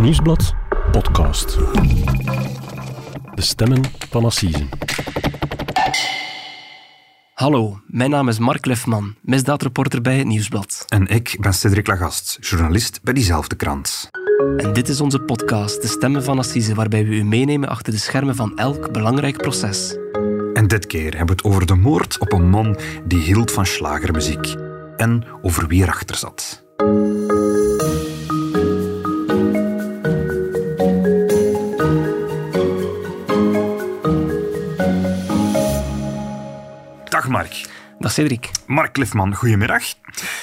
Nieuwsblad podcast. De stemmen van Assise. Hallo, mijn naam is Mark Lefman, misdaadreporter bij het Nieuwsblad. En ik ben Cedric Lagast, journalist bij diezelfde krant. En dit is onze podcast, De Stemmen van Assise, waarbij we u meenemen achter de schermen van elk belangrijk proces. En dit keer hebben we het over de moord op een man die hield van slagermuziek. En over wie erachter zat. Dag Cedric. Mark Cliffman, goedemiddag.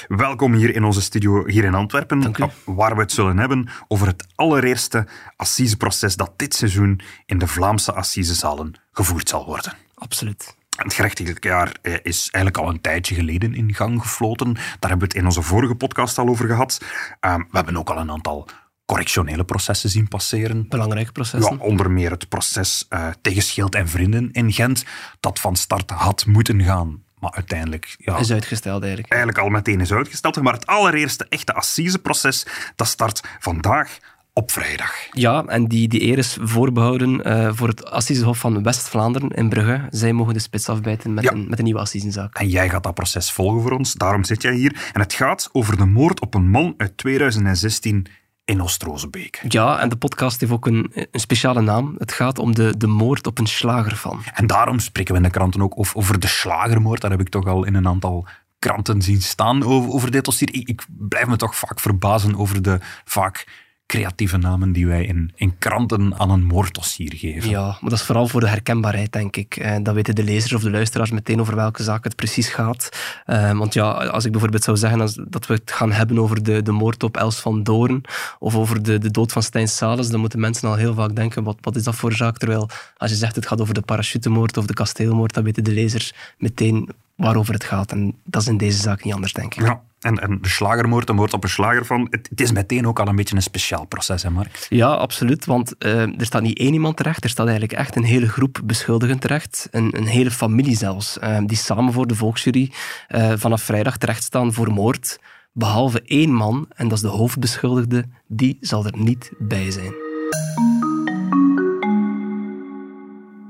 Welkom hier in onze studio hier in Antwerpen, waar we het zullen hebben over het allereerste assiseproces dat dit seizoen in de Vlaamse assisezalen gevoerd zal worden. Absoluut. Het gerechtelijk jaar eh, is eigenlijk al een tijdje geleden in gang gefloten. Daar hebben we het in onze vorige podcast al over gehad. Ehm, we hebben ook al een aantal correctionele processen zien passeren. Belangrijke processen. Ja, onder meer het proces eh, tegen Schild en Vrienden in Gent, dat van start had moeten gaan, maar uiteindelijk ja, Is uitgesteld eigenlijk. eigenlijk al meteen is uitgesteld. Maar het allereerste echte assiseproces, dat start vandaag op vrijdag. Ja, en die, die eer is voorbehouden eh, voor het Assisehof van West-Vlaanderen in Brugge. Zij mogen de spits afbijten met, Ja. een, met een nieuwe assisenzaak. En jij gaat dat proces volgen voor ons, daarom zit jij hier. En het gaat over de moord op een man uit 2016 in Oost-Rozenbeek. Ja, en de podcast heeft ook een, een speciale naam. Het gaat om de, de moord op een slager van. En daarom spreken we in de kranten ook over, over de slagermoord. Daar heb ik toch al in een aantal kranten zien staan over, over dit dossier. Ik, ik blijf me toch vaak verbazen over de vaak creatieve namen die wij in, in kranten aan een moorddossier geven. Ja, maar dat is vooral voor de herkenbaarheid, denk ik. Eh, dan weten de lezers of de luisteraars meteen over welke zaak het precies gaat. Eh, want ja, als ik bijvoorbeeld zou zeggen als- dat we het gaan hebben over de, de moord op Els van Doorn of over de, de dood van Stijn Sales, dan moeten mensen al heel vaak denken, wat, wat is dat voor zaak? Terwijl als je zegt het gaat over de parachutemoord of de kasteelmoord, dan weten de lezers meteen waarover het gaat. En dat is in deze zaak niet anders, denk ik. Ja, en, en de slagermoord, de moord op een slager van... Het, het is meteen ook al een beetje een speciaal proces, hè Mark? Ja, absoluut. Want eh, er staat niet één iemand terecht, er staat eigenlijk echt een hele groep beschuldigden terecht. Een, een hele familie zelfs, eh, die samen voor de volksjury eh, vanaf vrijdag terechtstaan voor moord. Behalve één man, en dat is de hoofdbeschuldigde, die zal er niet bij zijn.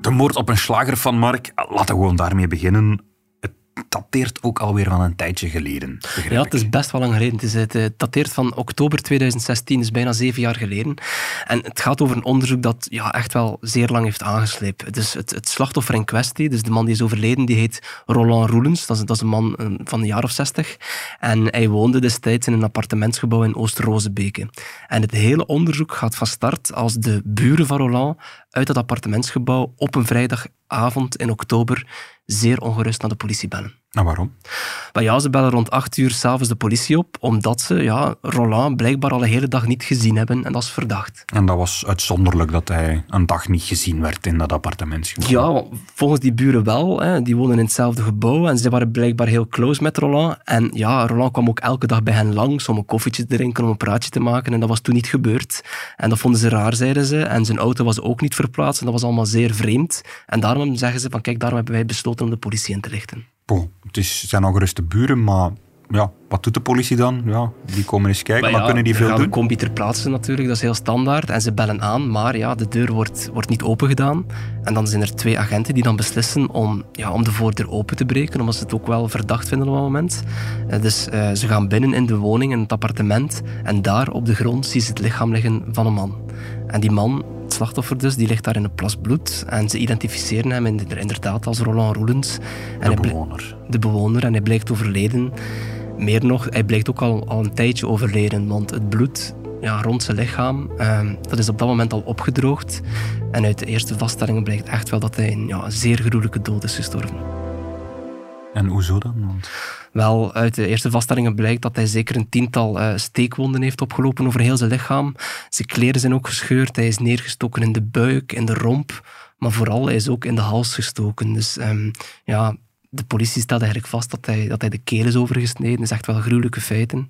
De moord op een slager van Mark, laten we gewoon daarmee beginnen. Dateert ook alweer van een tijdje geleden. Ja, het is best wel lang geleden. Het, is, het dateert van oktober 2016, dus bijna zeven jaar geleden. En het gaat over een onderzoek dat ja, echt wel zeer lang heeft aangesleept. Dus het, het slachtoffer in kwestie, dus de man die is overleden, die heet Roland Roelens. Dat is, dat is een man eh, van een jaar of zestig. En hij woonde destijds in een appartementsgebouw in Oost-Rozebeke. En het hele onderzoek gaat van start als de buren van Roland uit dat appartementsgebouw op een vrijdagavond in oktober zeer ongerust naar de politie bellen. Nou, waarom? Maar ja, ze bellen rond 8 uur s'avonds de politie op, omdat ze ja, Roland blijkbaar al een hele dag niet gezien hebben en dat is verdacht. En dat was uitzonderlijk dat hij een dag niet gezien werd in dat appartementsgebouw. Ja, volgens die buren wel. Hè. Die wonen in hetzelfde gebouw en ze waren blijkbaar heel close met Roland. En ja, Roland kwam ook elke dag bij hen langs om een koffietje te drinken, om een praatje te maken. En dat was toen niet gebeurd. En dat vonden ze raar, zeiden ze. En zijn auto was ook niet verplaatst en dat was allemaal zeer vreemd. En daarom zeggen ze van, kijk, daarom hebben wij besloten om de politie in te lichten. Bon, het is, zijn ongeruste buren, maar ja, wat doet de politie dan? Ja, die komen eens kijken, maar, kunnen die veel gaan doen? een combi ter plaatse natuurlijk, dat is heel standaard. En ze bellen aan, maar ja, de deur wordt, wordt niet opengedaan. En dan zijn er twee agenten die dan beslissen om, ja, om de voordeur open te breken, omdat ze het ook wel verdacht vinden op dat moment. Eh, dus eh, ze gaan binnen in de woning, in het appartement, en daar op de grond zien ze het lichaam liggen van een man. En die man, het slachtoffer dus, die ligt daar in een plas bloed. En ze identificeren hem in- inderdaad als Roland Roelens. En De bewoner. de bewoner en hij blijkt overleden. Meer nog, hij blijkt ook al, al een tijdje overleden, want het bloed ja, rond zijn lichaam, ehm, dat is op dat moment al opgedroogd. En uit de eerste vaststellingen blijkt echt wel dat hij een ja, zeer gruwelijke dood is gestorven. En hoezo dan? Want Wel, uit de eerste vaststellingen blijkt dat hij zeker een tiental eh, steekwonden heeft opgelopen over heel zijn lichaam. Zijn kleren zijn ook gescheurd, hij is neergestoken in de buik, in de romp, maar vooral hij is ook in de hals gestoken. Dus ehm, ja, de politie stelt eigenlijk vast dat hij, dat hij de keel is overgesneden. Dat is echt wel gruwelijke feiten.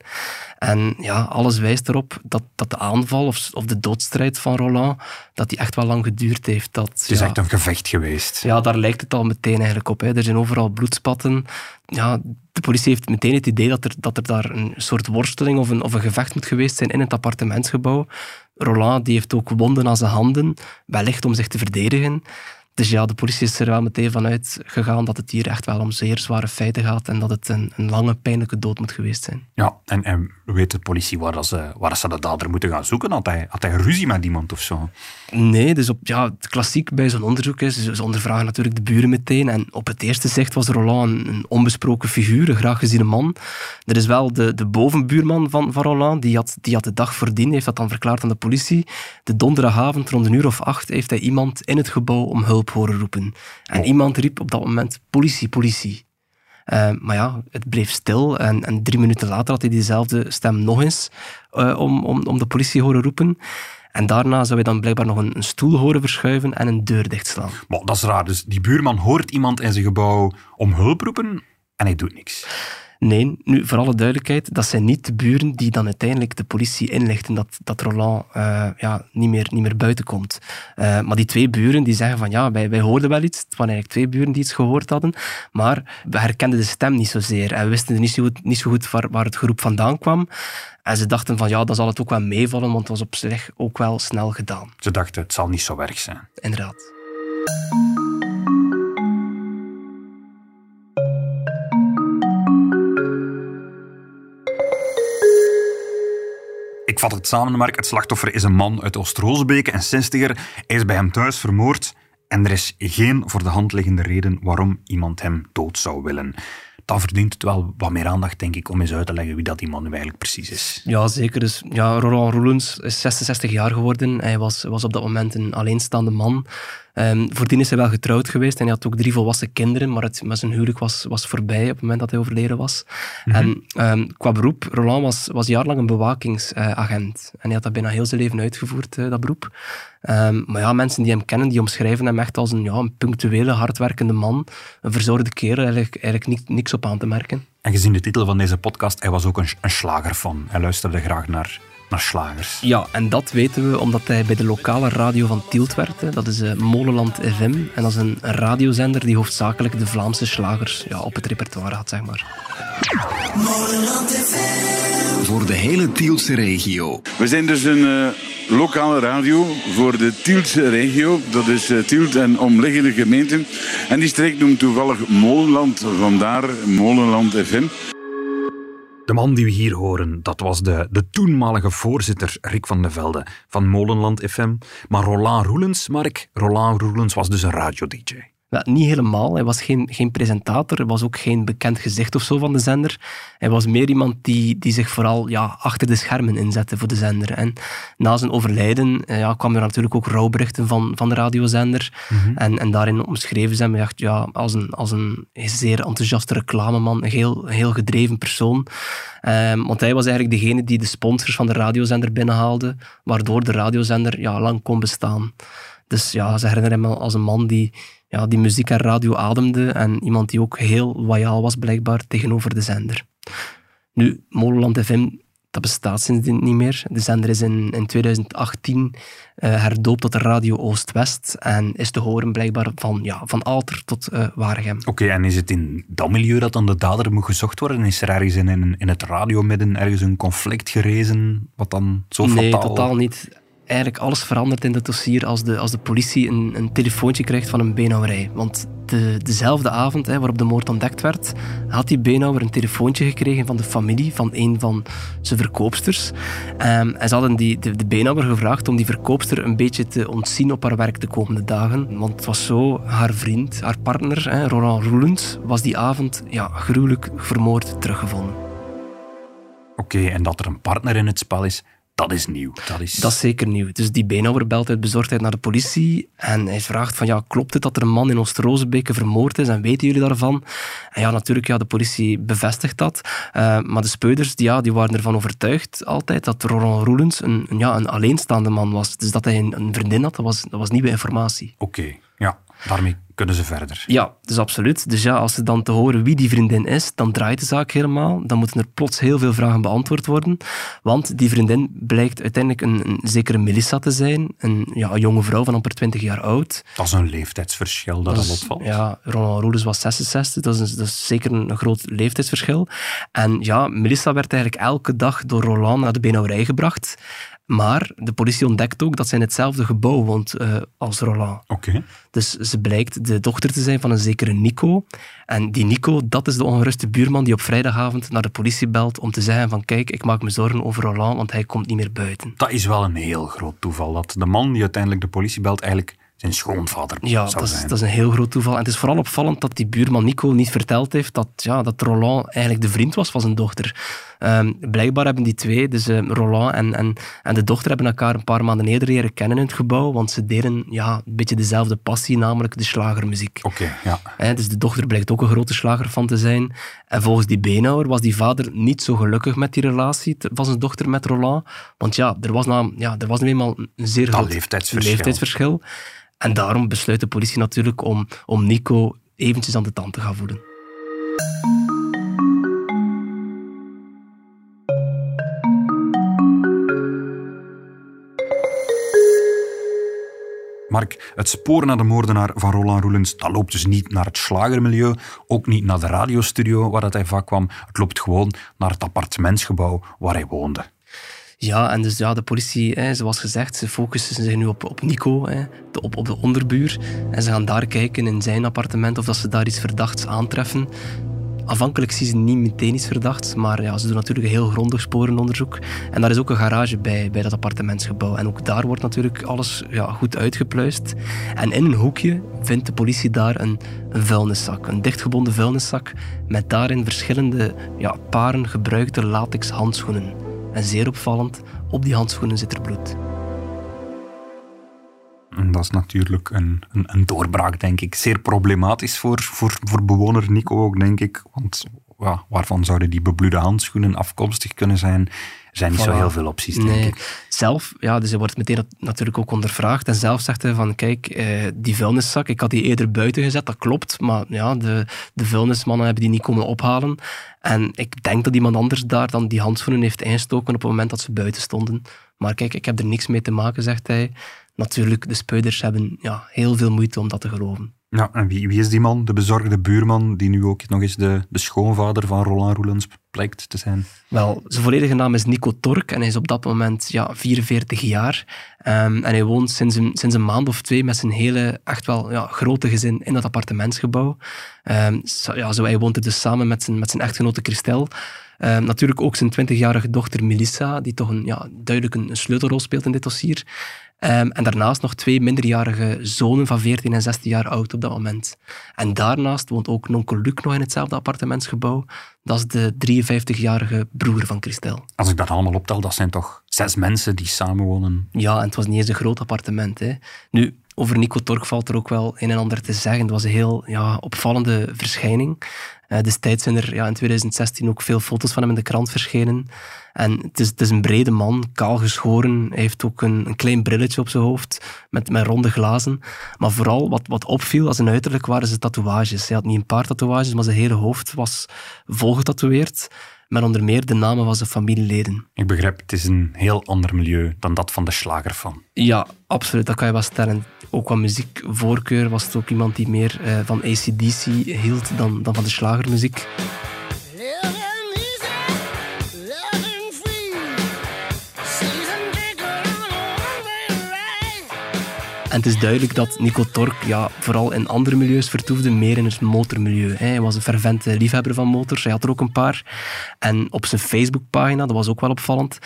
En ja, alles wijst erop dat, dat de aanval of, of de doodstrijd van Roland, dat die echt wel lang geduurd heeft. Dat, het is ja, echt een gevecht geweest. ja, daar lijkt het al meteen eigenlijk op. Hè. Er zijn overal bloedspatten. Ja, de politie heeft meteen het idee dat er, dat er daar een soort worsteling of een, of een gevecht moet geweest zijn in het appartementsgebouw. Roland die heeft ook wonden aan zijn handen, wellicht om zich te verdedigen. Dus ja, de politie is er wel meteen vanuit gegaan dat het hier echt wel om zeer zware feiten gaat en dat het een, een lange, pijnlijke dood moet geweest zijn. Ja, en, en weet de politie waar, ze, waar ze de dader moeten gaan zoeken? Had hij, had hij ruzie met iemand of zo? Nee, dus op, ja, het klassiek bij zo'n onderzoek is, ze ondervragen natuurlijk de buren meteen. En op het eerste zicht was Roland een, een onbesproken figuur, een graag geziene man. Er is wel de, de bovenbuurman van, van Roland, die had, die had de dag voordien, heeft dat dan verklaard aan de politie. De donderdagavond, rond een uur of acht, heeft hij iemand in het gebouw om hulp horen roepen. En Oh. iemand riep op dat moment, politie, politie. Eh, maar ja, het bleef stil en, en drie minuten later had hij diezelfde stem nog eens eh, om, om, om de politie horen roepen. En daarna zou hij dan blijkbaar nog een, stoel horen verschuiven en een deur dichtslaan. Maar dat is raar. Dus die buurman hoort iemand in zijn gebouw om hulp roepen en hij doet niks. Nee, nu voor alle duidelijkheid, dat zijn niet de buren die dan uiteindelijk de politie inlichten dat, dat Roland eh, ja, niet, meer, niet meer buiten komt. Eh, maar die twee buren die zeggen van ja, wij, wij hoorden wel iets. Het waren eigenlijk twee buren die iets gehoord hadden, maar we herkenden de stem niet zozeer en we wisten niet zo goed, niet zo goed waar, waar het geroep vandaan kwam. En ze dachten van ja, dan zal het ook wel meevallen, want het was op zich ook wel snel gedaan. Ze dachten, het zal niet zo erg zijn. Inderdaad. Het samen. Het slachtoffer is een man uit Oost-Roosbeke, een 60er. Hij is bij hem thuis vermoord en er is geen voor de hand liggende reden waarom iemand hem dood zou willen. Dan verdient het wel wat meer aandacht, denk ik, om eens uit te leggen wie dat die man nu eigenlijk precies is. Ja, zeker. Dus, ja, Roland Roelens is 66 jaar geworden. Hij was, was op dat moment een alleenstaande man. Ehm voordien is hij wel getrouwd geweest en hij had ook drie volwassen kinderen, maar, het, maar zijn huwelijk was, was voorbij op het moment dat hij overleden was. En ehm, qua beroep, Roland was, was jarenlang een bewakingsagent. en hij had dat bijna heel zijn leven uitgevoerd, eh, dat beroep. Ehm, maar ja, mensen die hem kennen, die omschrijven hem echt als een, ja, een punctuele, hardwerkende man. Een verzorgde kerel, eigenlijk, eigenlijk niks, niks op aan te merken. En gezien de titel van deze podcast, hij was ook een, een slagerfan. Hij luisterde graag naar, naar slagers. Ja, en dat weten we omdat hij bij de lokale radio van Tielt werkte. Dat is eh, Molenland FM. En dat is een radiozender die hoofdzakelijk de Vlaamse slagers ja, op het repertoire had, zeg maar. Voor de hele Tielse regio. We zijn dus een eh, lokale radio voor de Tieltse regio. Dat is eh, Tielt en omliggende gemeenten. En die streek noemt toevallig Molenland, vandaar Molenland FM. De man die we hier horen, dat was de, de toenmalige voorzitter Rick van de Velde van Molenland FM. Maar Roland Roelens, Mark, Roland Roelens was dus een radio-dj. Niet helemaal. Hij was geen, geen presentator. Hij was ook geen bekend gezicht of zo van de zender. Hij was meer iemand die, die zich vooral ja, achter de schermen inzette voor de zender. En na zijn overlijden eh, ja, kwamen er natuurlijk ook rouwberichten van, van de radiozender. en, en daarin omschreven ze hem echt, ja, als, een, als een zeer enthousiaste reclameman. Een heel, heel gedreven persoon. Ehm, want hij was eigenlijk degene die de sponsors van de radiozender binnenhaalde, waardoor de radiozender ja, lang kon bestaan. Dus ja, ze herinneren hem als een man die, ja, die muziek en radio ademde en iemand die ook heel loyaal was blijkbaar tegenover de zender. Nu, Molenland FM, dat bestaat sindsdien niet meer. De zender is in, in 2018 eh, herdoopt tot de Radio Oost-West en is te horen blijkbaar van, ja, van Alter tot eh Waregem. Oké, en is het in dat milieu dat dan de dader moet gezocht worden? Is er ergens in, in, in het radiomidden ergens een conflict gerezen, wat dan zo Nee, fataal... totaal niet. Eigenlijk alles verandert in het dossier als de, als de politie een, een telefoontje krijgt van een beenhouwerij. Want de, dezelfde avond hè, waarop de moord ontdekt werd, had die beenhouwer een telefoontje gekregen van de familie van een van zijn verkoopsters. Ehm, en ze hadden die, de, de gevraagd om die verkoopster een beetje te ontzien op haar werk de komende dagen. Want het was zo, haar vriend, haar partner, hè, Roland Roelens, was die avond ja, gruwelijk vermoord teruggevonden. Oké, en dat er een partner in het spel is, dat is nieuw. Dat is... Dat is zeker nieuw. Dus die beenhouwer belt uit bezorgdheid naar de politie en hij vraagt van ja, klopt het dat er een man in Oost-Rozenbeke vermoord is en weten jullie daarvan? En ja, natuurlijk, ja, de politie bevestigt dat. Eh, maar de speuders die, ja, die waren ervan overtuigd altijd dat Roland Roelens een, een, ja, een alleenstaande man was. Dus dat hij een, een vriendin had, dat was, dat was nieuwe informatie. Oké, ja, daarmee kunnen ze verder. Ja, dus absoluut. Dus ja, als ze dan te horen wie die vriendin is, dan draait de zaak helemaal. Dan moeten er plots heel veel vragen beantwoord worden. Want die vriendin blijkt uiteindelijk een, een zekere Melissa te zijn. Een, ja, jonge vrouw van amper 20 jaar oud. Dat is een leeftijdsverschil dat, Dat opvalt. Ja, Ronald Roelens was 66, dat is, dat is zeker een groot leeftijdsverschil. En ja, Melissa werd eigenlijk elke dag door Roland naar de beenhouwerij gebracht. Maar de politie ontdekt ook dat zij in hetzelfde gebouw woont eh, als Roland. Oké. Dus ze blijkt de dochter te zijn van een zekere Nico. En die Nico, dat is de ongeruste buurman die op vrijdagavond naar de politie belt om te zeggen van kijk, ik maak me zorgen over Roland, want hij komt niet meer buiten. Dat is wel een heel groot toeval. Dat de man die uiteindelijk de politie belt eigenlijk zijn schoonvader Ja, zou dat is, dat is een heel groot toeval. En het is vooral opvallend dat die buurman Nico niet verteld heeft dat, ja, dat Roland eigenlijk de vriend was van zijn dochter. Ehm, blijkbaar hebben die twee, dus eh, Roland en, en, en de dochter, hebben elkaar een paar maanden eerder leren kennen in het gebouw, want ze deden ja, een beetje dezelfde passie, namelijk de slagermuziek. Oké, ja. Dus de dochter blijkt ook een grote slagerfan te zijn. En volgens die beenhouwer was die vader niet zo gelukkig met die relatie te- van zijn dochter met Roland. Want ja, er was, nou, ja, er was nu eenmaal een zeer groot leeftijdsverschil. leeftijdsverschil. En daarom besluit de politie natuurlijk om, om Nico eventjes aan de tand te gaan voelen. Mark, het spoor naar de moordenaar van Roland Roelens, dat loopt dus niet naar het slagermilieu, ook niet naar de radiostudio waar dat hij vaak kwam. Het loopt gewoon naar het appartementsgebouw waar hij woonde. Ja, en dus ja, de politie, hè, zoals gezegd, ze focussen zich nu op, op Nico, hè, de, op, op de onderbuur. En ze gaan daar kijken in zijn appartement of dat ze daar iets verdachts aantreffen. Aanvankelijk zien ze niet meteen iets verdachts, maar ja, ze doen natuurlijk een heel grondig sporenonderzoek. En daar is ook een garage bij, bij dat appartementsgebouw. En ook daar wordt natuurlijk alles ja, goed uitgepluist. En in een hoekje vindt de politie daar een, een vuilniszak, een dichtgebonden vuilniszak, met daarin verschillende ja, paren gebruikte latex handschoenen. En zeer opvallend, op die handschoenen zit er bloed. En dat is natuurlijk een, een, een doorbraak, denk ik. Zeer problematisch voor, voor, voor bewoner Nico ook, denk ik. Want ja, waarvan zouden die bebloede handschoenen afkomstig kunnen zijn? Er zijn niet zo heel veel opties, denk Nee, ik. zelf, ja, dus hij wordt meteen nat- natuurlijk ook ondervraagd. En zelf zegt hij van, kijk, eh, die vuilniszak, ik had die eerder buiten gezet, dat klopt. Maar ja, de, de vuilnismannen hebben die niet komen ophalen. En ik denk dat iemand anders daar dan die handschoenen heeft ingestoken op het moment dat ze buiten stonden. Maar kijk, ik heb er niks mee te maken, zegt hij. Natuurlijk, de spuiders hebben ja, heel veel moeite om dat te geloven. Ja, en wie, wie is die man? De bezorgde buurman, die nu ook nog eens de, de schoonvader van Roland Roelens blijkt te zijn. Wel, zijn volledige naam is Nico Tork en hij is op dat moment ja, 44 jaar. Ehm, en hij woont sinds een, sinds een maand of twee met zijn hele, echt wel ja, grote gezin in dat appartementsgebouw. Ehm, ja, zo, hij woont er dus samen met zijn, met zijn echtgenote Christel. Ehm, natuurlijk ook zijn 20-jarige dochter Melissa, die toch een, ja, duidelijk een, een sleutelrol speelt in dit dossier. Ehm, en daarnaast nog twee minderjarige zonen van 14 en 16 jaar oud op dat moment. En daarnaast woont ook nonkel Luc nog in hetzelfde appartementsgebouw. Dat is de 53-jarige broer van Christel. Als ik dat allemaal optel, dat zijn toch zes mensen die samenwonen. Ja, en het was niet eens een groot appartement. Hè. Nu, over Nico Tork valt er ook wel een en ander te zeggen. Het was een heel ja, opvallende verschijning. Eh, destijds zijn er ja, in 2016 ook veel foto's van hem in de krant verschenen. En het is, het is een brede man, kaal geschoren. Hij heeft ook een, een klein brilletje op zijn hoofd met, met ronde glazen. Maar vooral wat, wat opviel als een uiterlijk waren zijn tatoeages. Hij had niet een paar tatoeages, maar zijn hele hoofd was vol getatoeëerd. Met onder meer de namen van zijn familieleden. Ik begrijp, het is een heel ander milieu dan dat van de slagerfan. Ja, absoluut. Dat kan je wel stellen. Ook qua muziekvoorkeur was het ook iemand die meer eh, van ACDC hield dan, dan van de slagermuziek. En het is duidelijk dat Nico Tork ja, vooral in andere milieus vertoefde, meer in het motormilieu. hè. Hij was een fervente liefhebber van motors, hij had er ook een paar. En op zijn Facebookpagina, dat was ook wel opvallend,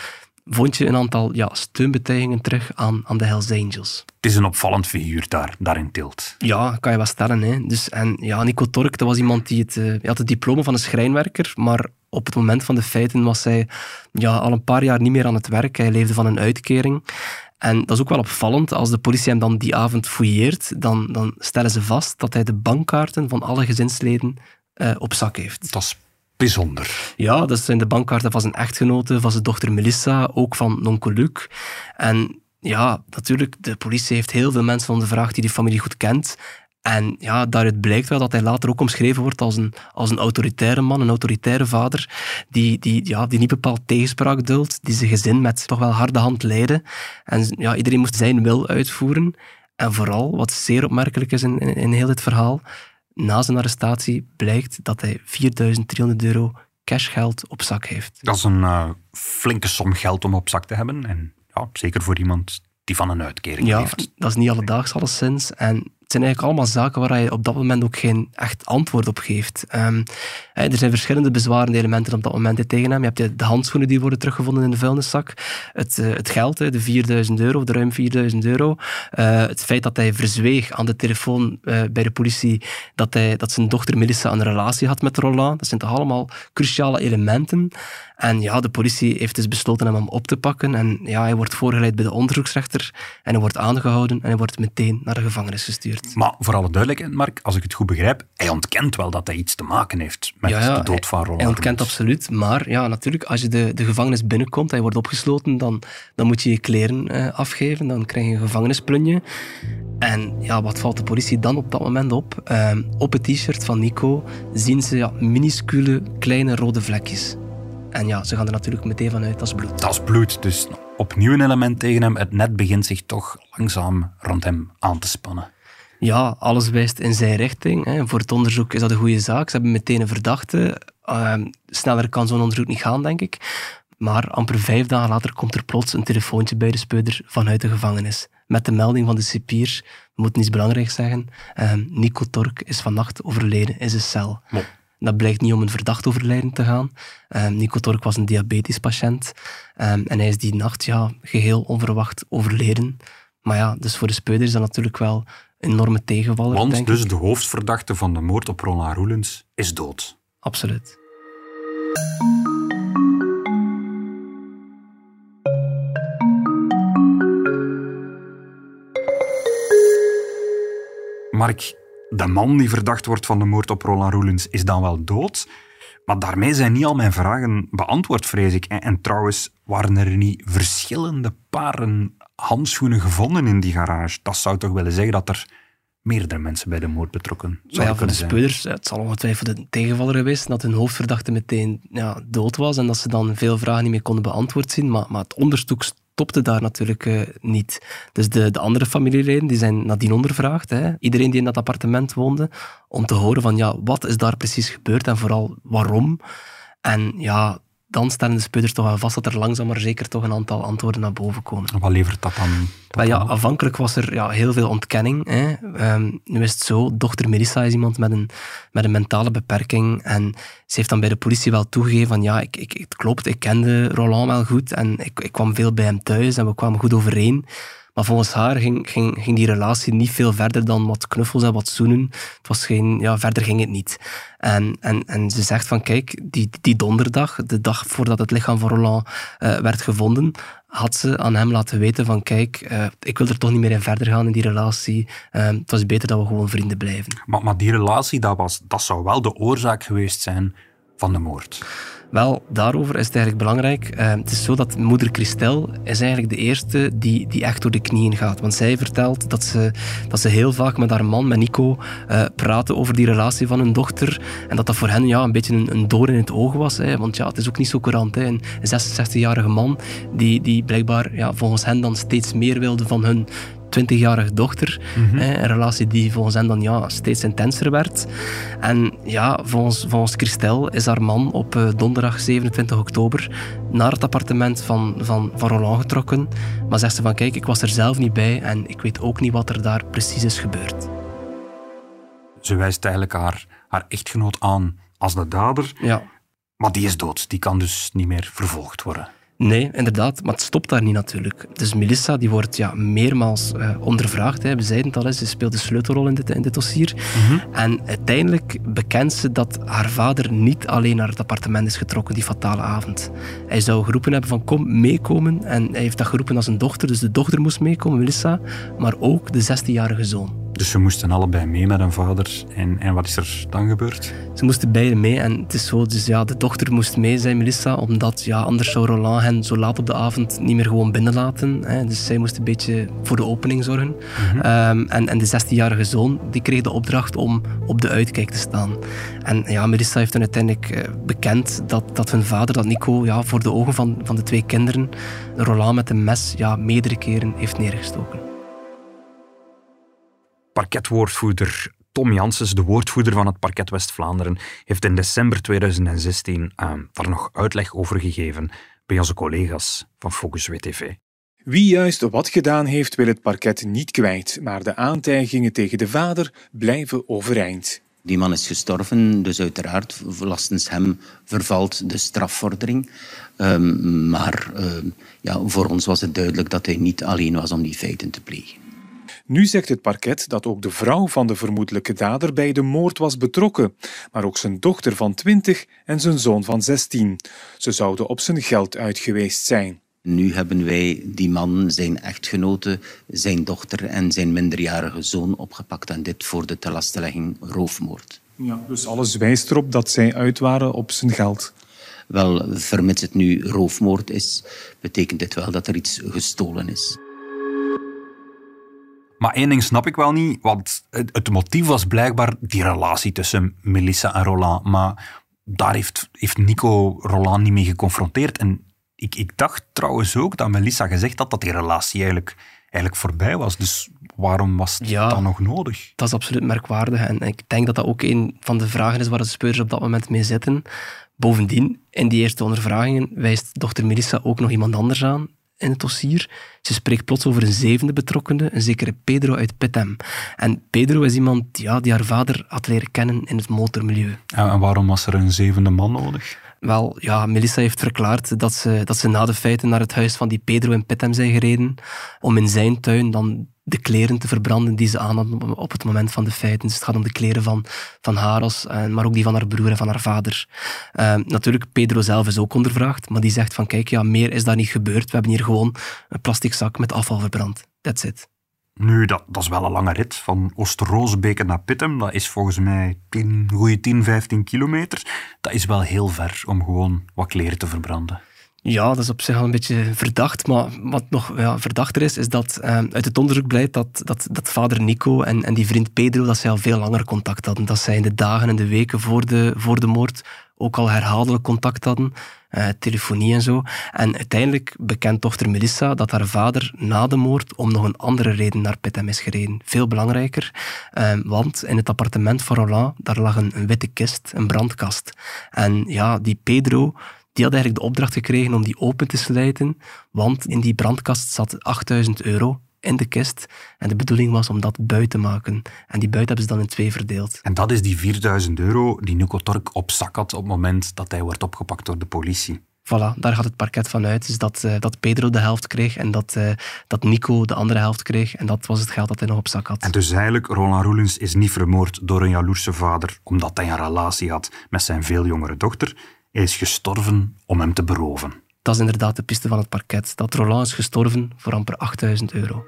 vond je een aantal ja, steunbetuigingen terug aan, aan de Hells Angels. Het is een opvallend figuur daar, daar in Tilt. Ja, kan je wel stellen. Hè. Dus, en ja, Nico Tork, dat was iemand die het, hij had het diploma van een schrijnwerker, maar op het moment van de feiten was hij ja, al een paar jaar niet meer aan het werk. Hij leefde van een uitkering. En dat is ook wel opvallend. Als de politie hem dan die avond fouilleert, dan, dan stellen ze vast dat hij de bankkaarten van alle gezinsleden eh, op zak heeft. Dat is bijzonder. Ja, dat zijn de bankkaarten van zijn echtgenote, van zijn dochter Melissa, ook van nonkel Luc. En ja, natuurlijk, de politie heeft heel veel mensen ondervraagd die die familie goed kent. En ja, daaruit blijkt wel dat hij later ook omschreven wordt als een, als een autoritaire man, een autoritaire vader, die, die, ja, die niet bepaald tegenspraak duldt, die zijn gezin met toch wel harde hand leidde. En ja, iedereen moest zijn wil uitvoeren. En vooral, wat zeer opmerkelijk is in, in, in heel dit verhaal, na zijn arrestatie blijkt dat hij 4300 euro cashgeld op zak heeft. Dat is een eh, flinke som geld om op zak te hebben. En ja, zeker voor iemand die van een uitkering Ja, leeft. dat is niet alledaags alleszins. En zijn eigenlijk allemaal zaken waar je op dat moment ook geen echt antwoord op geeft. Ehm, er zijn verschillende bezwarende elementen op dat moment tegen hem. Je hebt de, handschoenen die worden teruggevonden in de vuilniszak. Het, eh, het geld, de 4000 euro, de ruim 4000 euro. Eh, het feit dat hij verzweeg aan de telefoon eh, bij de politie dat, hij, dat zijn dochter Melissa een relatie had met Roland. Dat zijn toch allemaal cruciale elementen. En ja, de politie heeft dus besloten hem op te pakken. En ja, hij wordt voorgeleid bij de onderzoeksrechter. En hij wordt aangehouden en hij wordt meteen naar de gevangenis gestuurd. Maar voor alle duidelijkheid, Mark, als ik het goed begrijp, hij ontkent wel dat hij iets te maken heeft met de dood van Roland Hij ontkent Roelens. absoluut. Maar ja, natuurlijk, als je de, de gevangenis binnenkomt, hij wordt opgesloten, dan, dan moet je je kleren eh, afgeven. Dan krijg je een gevangenisplunje. En ja, wat valt de politie dan op dat moment op? Ehm, op het t-shirt van Nico zien ze ja, minuscule kleine rode vlekjes. En ja, ze gaan er natuurlijk meteen vanuit, dat is bloed. Dat is bloed, dus opnieuw een element tegen hem. Het net begint zich toch langzaam rond hem aan te spannen. Ja, alles wijst in zijn richting. Hè. Voor het onderzoek is dat een goede zaak. Ze hebben meteen een verdachte. Ehm, sneller kan zo'n onderzoek niet gaan, denk ik. Maar amper vijf dagen later komt er plots een telefoontje bij de speuder vanuit de gevangenis. Met de melding van de cipier, we moeten iets belangrijks zeggen, ehm, Nico Tork is vannacht overleden in zijn cel. Dat blijkt niet om een verdacht overlijden te gaan. Ehm, Nico Tork was een diabetes patiënt. ehm, en hij is die nacht ja, geheel onverwacht overleden. Maar ja, dus voor de speuder is dat natuurlijk wel een enorme tegenvaller, Want denk dus ik. de hoofdverdachte van de moord op Roland Roelens is dood. Absoluut. Mark, de man die verdacht wordt van de moord op Roland Roelens is dan wel dood. Maar daarmee zijn niet al mijn vragen beantwoord, vrees ik. En, en trouwens, waren er niet verschillende paren handschoenen gevonden in die garage? Dat zou toch willen zeggen dat er meerdere mensen bij de moord betrokken ja, zouden voor de zijn. speuders, het zal ongetwijfeld een tegenvaller geweest dat hun hoofdverdachte meteen ja, dood was en dat ze dan veel vragen niet meer konden beantwoord zien. Maar, maar het onderzoek stopte daar natuurlijk eh, niet. Dus de, de andere familieleden die zijn nadien ondervraagd, hè, iedereen die in dat appartement woonde, om te horen van ja, wat is daar precies gebeurd en vooral waarom. En ja, dan stellen de speuders toch wel vast dat er langzaam maar zeker toch een aantal antwoorden naar boven komen. Wat levert dat dan? Wel ja, aanvankelijk was er ja, heel veel ontkenning. Hè. Ehm, nu is het zo, dochter Melissa is iemand met een, met een mentale beperking en ze heeft dan bij de politie wel toegegeven van ja, ik, ik, het klopt, ik kende Roland wel goed en ik, ik kwam veel bij hem thuis en we kwamen goed overeen. Maar volgens haar ging, die relatie niet veel verder dan wat knuffels en wat zoenen. Het was geen, ja, verder ging het niet. En, en, en ze zegt van kijk, die, die donderdag, de dag voordat het lichaam van Roland eh, werd gevonden, had ze aan hem laten weten van kijk, eh, ik wil er toch niet meer in verder gaan in die relatie. Eh, het was beter dat we gewoon vrienden blijven. Maar, maar die relatie, dat, was, dat zou wel de oorzaak geweest zijn van de moord. Wel, daarover is het eigenlijk belangrijk. Eh, het is zo dat moeder Christel is eigenlijk de eerste die, die echt door de knieën gaat. Want zij vertelt dat ze, dat ze heel vaak met haar man, met Nico, eh praten over die relatie van hun dochter. En dat dat voor hen ja, een beetje een, een doorn in het oog was. Hè. Want ja, het is ook niet zo courant. Hè. Een 66-jarige man die, die blijkbaar ja, volgens hen dan steeds meer wilde van hun 20-jarige dochter. hè, Een relatie die volgens hen dan ja, steeds intenser werd. En ja, volgens, volgens Christel is haar man op eh, donderdag 27 oktober naar het appartement van, van, van Roland getrokken. Maar zegt ze van kijk, ik was er zelf niet bij en ik weet ook niet wat er daar precies is gebeurd. Ze wijst eigenlijk haar, haar echtgenoot aan als de dader. Ja. Maar die is dood. Die kan dus niet meer vervolgd worden. Nee, inderdaad, maar het stopt daar niet natuurlijk. Dus Melissa die wordt ja, meermaals eh, ondervraagd. Hè. We zeiden het al, hè, ze speelt een sleutelrol in dit, in dit dossier. En uiteindelijk bekent ze dat haar vader niet alleen naar het appartement is getrokken die fatale avond. Hij zou geroepen hebben van kom meekomen. En hij heeft dat geroepen als een dochter, dus de dochter moest meekomen, Melissa. Maar ook de 16-jarige zoon. Dus ze moesten allebei mee met hun vader. En, en wat is er dan gebeurd? Ze moesten beiden mee en het is zo, dus ja, de dochter moest mee zijn, Melissa, omdat ja, anders zou Roland hen zo laat op de avond niet meer gewoon binnenlaten. Hè. Dus zij moest een beetje voor de opening zorgen. Ehm, en, en de 16-jarige zoon, die kreeg de opdracht om op de uitkijk te staan. En ja, Melissa heeft dan uiteindelijk eh, bekend dat, dat hun vader, dat Nico, ja, voor de ogen van, van de twee kinderen, Roland met een mes ja, meerdere keren heeft neergestoken. Parketwoordvoerder Tom Janssens, de woordvoerder van het Parket West-Vlaanderen, heeft in december 2016 eh, daar nog uitleg over gegeven bij onze collega's van Focus WTV. Wie juist wat gedaan heeft, wil het parket niet kwijt, maar de aantijgingen tegen de vader blijven overeind. Die man is gestorven, dus uiteraard, lastens hem vervalt de strafvordering. Um, maar um, ja, voor ons was het duidelijk dat hij niet alleen was om die feiten te plegen. Nu zegt het parket dat ook de vrouw van de vermoedelijke dader bij de moord was betrokken, maar ook zijn dochter van 20 en zijn zoon van 16. Ze zouden op zijn geld uit geweest zijn. Nu hebben wij die man, zijn echtgenote, zijn dochter en zijn minderjarige zoon opgepakt. En dit voor de telastelegging roofmoord. Ja, dus alles wijst erop dat zij uit waren op zijn geld. Wel, vermits het nu roofmoord is, betekent dit wel dat er iets gestolen is. Maar één ding snap ik wel niet, want het, het motief was blijkbaar die relatie tussen Melissa en Roland. Maar daar heeft, heeft Nico Roland niet mee geconfronteerd. En ik, ik dacht trouwens ook dat Melissa gezegd had dat die relatie eigenlijk, eigenlijk voorbij was. Dus waarom was het Ja. dan nog nodig? Dat is absoluut merkwaardig. En ik denk dat dat ook een van de vragen is waar de speurders op dat moment mee zitten. Bovendien, in die eerste ondervragingen wijst dochter Melissa ook nog iemand anders aan in het dossier. Ze spreekt plots over een zevende betrokkende, een zekere Pedro uit Pittem. En Pedro is iemand ja, die haar vader had leren kennen in het motormilieu. En, waarom was er een zevende man nodig? Wel, ja, Melissa heeft verklaard dat ze, dat ze na de feiten naar het huis van die Pedro in Pittem zijn gereden om in zijn tuin dan de kleren te verbranden die ze aan hadden op- het moment van de feiten. Dus het gaat om de kleren van, van haar, als, eh, maar ook die van haar broer en van haar vader. Eh, natuurlijk, Pedro zelf is ook ondervraagd, maar die zegt van kijk, ja, meer is daar niet gebeurd. We hebben hier gewoon een plastic zak met afval verbrand. That's it. Nu, dat, dat is wel een lange rit. Van Oosterroosbeke naar Pittem, dat is volgens mij 10, goeie 10, 15 kilometer. Dat is wel heel ver om gewoon wat kleren te verbranden. Ja, dat is op zich al een beetje verdacht. Maar wat nog ja, verdachter is, is dat eh, uit het onderzoek blijkt dat, dat, dat vader Nico en, en die vriend Pedro dat zij al veel langer contact hadden. Dat zij in de dagen en de weken voor de, voor de moord ook al herhaaldelijk contact hadden. eh, telefonie en zo. En uiteindelijk bekent dochter Melissa dat haar vader na de moord om nog een andere reden naar Pittem is gereden. Veel belangrijker, eh, want in het appartement van Roland daar lag een witte kist, een brandkast. En ja, die Pedro die had eigenlijk de opdracht gekregen om die open te slijten, want in die brandkast zat 8000 euro in de kist en de bedoeling was om dat buiten te maken. En die buiten hebben ze dan in twee verdeeld. En dat is die 4000 euro die Nico Tork op zak had op het moment dat hij wordt opgepakt door de politie. Voilà, daar gaat het parket van uit. Dus dat, eh, dat Pedro de helft kreeg en dat, eh, dat Nico de andere helft kreeg. En dat was het geld dat hij nog op zak had. En dus eigenlijk, Roland Roelens is niet vermoord door een jaloerse vader omdat hij een relatie had met zijn veel jongere dochter. Hij is gestorven om hem te beroven. Dat is inderdaad de piste van het parket. Dat Roland is gestorven voor amper 8000 euro.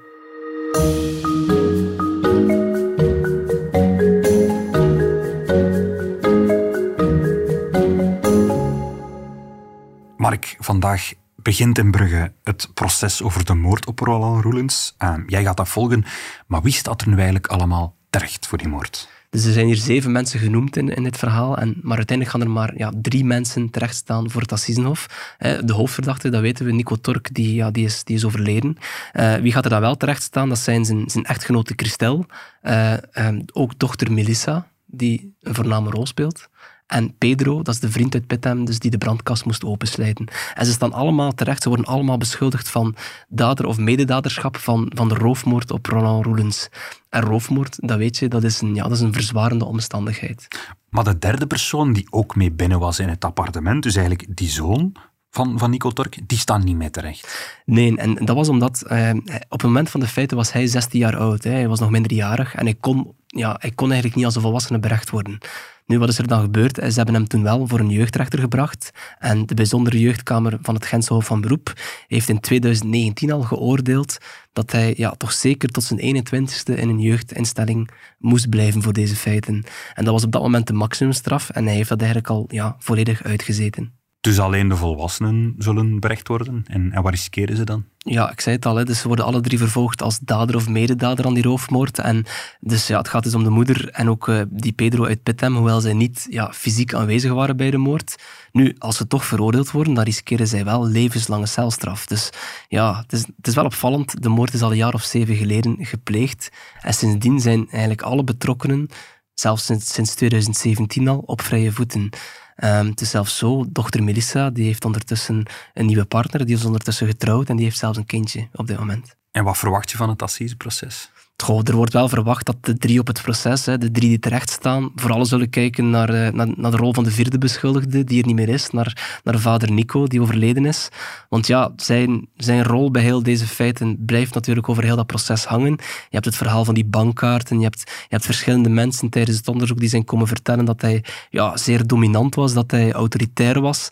Mark, vandaag begint in Brugge het proces over de moord op Roland Roelens. Uh, jij gaat dat volgen, maar wie staat er nu eigenlijk allemaal terecht voor die moord? Dus er zijn hier zeven mensen genoemd in, in dit verhaal, en, maar uiteindelijk gaan er maar ja, drie mensen terechtstaan voor het Assisenhof. De hoofdverdachte, dat weten we, Nico Tork, die, ja, die, is, die is overleden. Eh, wie gaat er dan wel terechtstaan? Dat zijn zijn, echtgenote Christel, eh, eh, ook dochter Melissa, die een voorname rol speelt. En Pedro, dat is de vriend uit Pittem, dus die de brandkast moest opensluiten. En ze staan allemaal terecht, ze worden allemaal beschuldigd van dader of mededaderschap van, van de roofmoord op Roland Roelens. En roofmoord, dat weet je, dat is een, ja, dat is een verzwarende omstandigheid. Maar de derde persoon die ook mee binnen was in het appartement, dus eigenlijk die zoon van, van Nico Tork, die staan niet mee terecht. Nee, en dat was omdat eh, op het moment van de feiten was hij 16 jaar oud. Hè. Hij was nog minderjarig en hij kon, ja, hij kon eigenlijk niet als een volwassene berecht worden. Nu, wat is er dan gebeurd? Eh, Ze hebben hem toen wel voor een jeugdrechter gebracht. En de bijzondere jeugdkamer van het Gentse Hof van Beroep heeft in 2019 al geoordeeld dat hij ja, toch zeker tot zijn 21ste in een jeugdinstelling moest blijven voor deze feiten. En dat was op dat moment de maximumstraf en hij heeft dat eigenlijk al ja, volledig uitgezeten. Dus alleen de volwassenen zullen berecht worden. En, en wat riskeren ze dan? Ja, ik zei het al, hè, dus ze worden alle drie vervolgd als dader of mededader aan die roofmoord. En dus ja, het gaat dus om de moeder en ook eh, die Pedro uit Pittem, hoewel zij niet ja, fysiek aanwezig waren bij de moord. Nu, als ze toch veroordeeld worden, dan riskeren zij wel levenslange celstraf. Dus ja, het is, het is wel opvallend. De moord is al een jaar of zeven geleden gepleegd. En sindsdien zijn eigenlijk alle betrokkenen, zelfs sinds, sinds 2017 al, op vrije voeten. Ehm, het is zelfs zo, dochter Melissa, die heeft ondertussen een nieuwe partner, die is ondertussen getrouwd en die heeft zelfs een kindje op dit moment. En wat verwacht je van het assiseproces? Goh, er wordt wel verwacht dat de drie op het proces, hè, de drie die terecht staan, vooral zullen kijken naar, eh, naar, naar de rol van de vierde beschuldigde, die er niet meer is, naar, naar vader Nico, die overleden is. Want ja, zijn, zijn rol bij heel deze feiten blijft natuurlijk over heel dat proces hangen. Je hebt het verhaal van die bankkaarten, je hebt, je hebt verschillende mensen tijdens het onderzoek die zijn komen vertellen dat hij ja, zeer dominant was, dat hij autoritair was.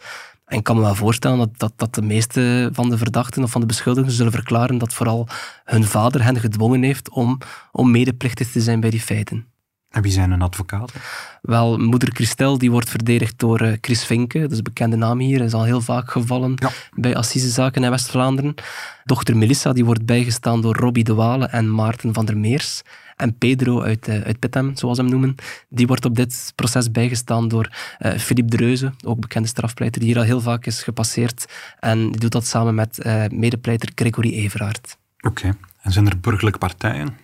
En ik kan me wel voorstellen dat, dat, dat de meeste van de verdachten of van de beschuldigden zullen verklaren dat vooral hun vader hen gedwongen heeft om, om medeplichtig te zijn bij die feiten. En wie zijn hun advocaten? Wel, moeder Christel die wordt verdedigd door eh, Chris Vinke, dat is een bekende naam hier, is al heel vaak gevallen Ja. bij assisezaken in West-Vlaanderen. Dochter Melissa die wordt bijgestaan door Robbie de Wale en Maarten van der Meers. En Pedro uit, eh, uit Pittem, zoals we hem noemen, die wordt op dit proces bijgestaan door eh Philippe Dreuze, ook bekende strafpleiter, die hier al heel vaak is gepasseerd. En die doet dat samen met eh, medepleiter Gregory Everaert. Oké. En zijn er burgerlijke partijen?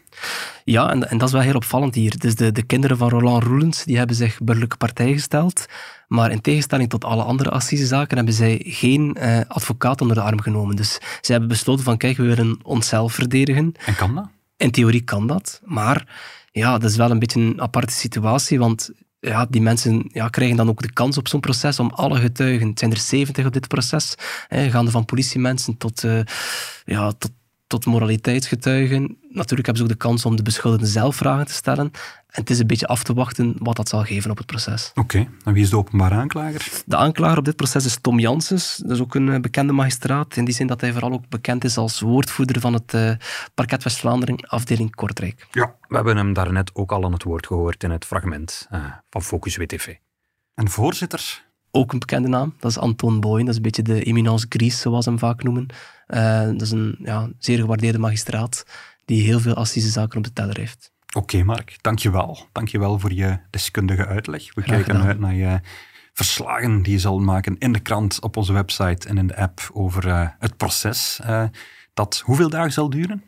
Ja, en, en dat is wel heel opvallend hier. Dus de, de kinderen van Roland Roelens die hebben zich burgerlijke partij gesteld. Maar in tegenstelling tot alle andere assisezaken hebben zij geen eh, advocaat onder de arm genomen. Dus zij hebben besloten van kijk, we willen onszelf verdedigen. En kan dat? In theorie kan dat, maar ja, dat is wel een beetje een aparte situatie, want ja, die mensen ja, krijgen dan ook de kans op zo'n proces om alle getuigen, het zijn er 70 op dit proces, hè, gaande van politiemensen tot, eh, ja, tot, tot moraliteitsgetuigen. Natuurlijk hebben ze ook de kans om de beschuldigden zelf vragen te stellen. En het is een beetje af te wachten wat dat zal geven op het proces. Oké. En wie is de openbare aanklager? De aanklager op dit proces is Tom Janssens. Dat is ook een eh, bekende magistraat. In die zin dat hij vooral ook bekend is als woordvoerder van het eh, Parket West-Vlaanderen, afdeling Kortrijk. Ja. We hebben hem daarnet ook al aan het woord gehoord in het fragment eh, van Focus WTV. En voorzitter? Ook een bekende naam, dat is Anton Boyen. Dat is een beetje de eminence grise, zoals ze hem vaak noemen. Eh, dat is een ja, zeer gewaardeerde magistraat die heel veel assisezaken op de teller heeft. Oké, Mark. Dankjewel. Dankjewel voor je deskundige uitleg. We kijken uit naar je verslagen die je zal maken in de krant, op onze website en in de app over eh, het proces. eh, dat hoeveel dagen zal duren?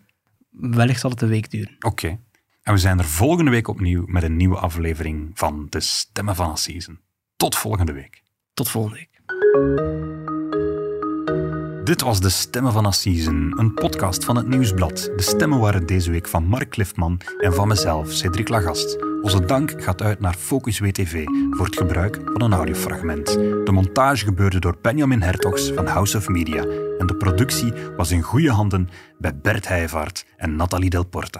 Wellicht zal het een week duren. Oké. En we zijn er volgende week opnieuw met een nieuwe aflevering van De Stemmen van Assisen. Tot volgende week. Tot volgende week. Dit was De Stemmen van Assisen, een podcast van het Nieuwsblad. De stemmen waren deze week van Mark Cliffman en van mezelf, Cedric Lagast. Onze dank gaat uit naar Focus WTV voor het gebruik van een audiofragment. De montage gebeurde door Benjamin Hertogs van House of Media en de productie was in goede handen bij Bert Heijvaart en Nathalie Delporte.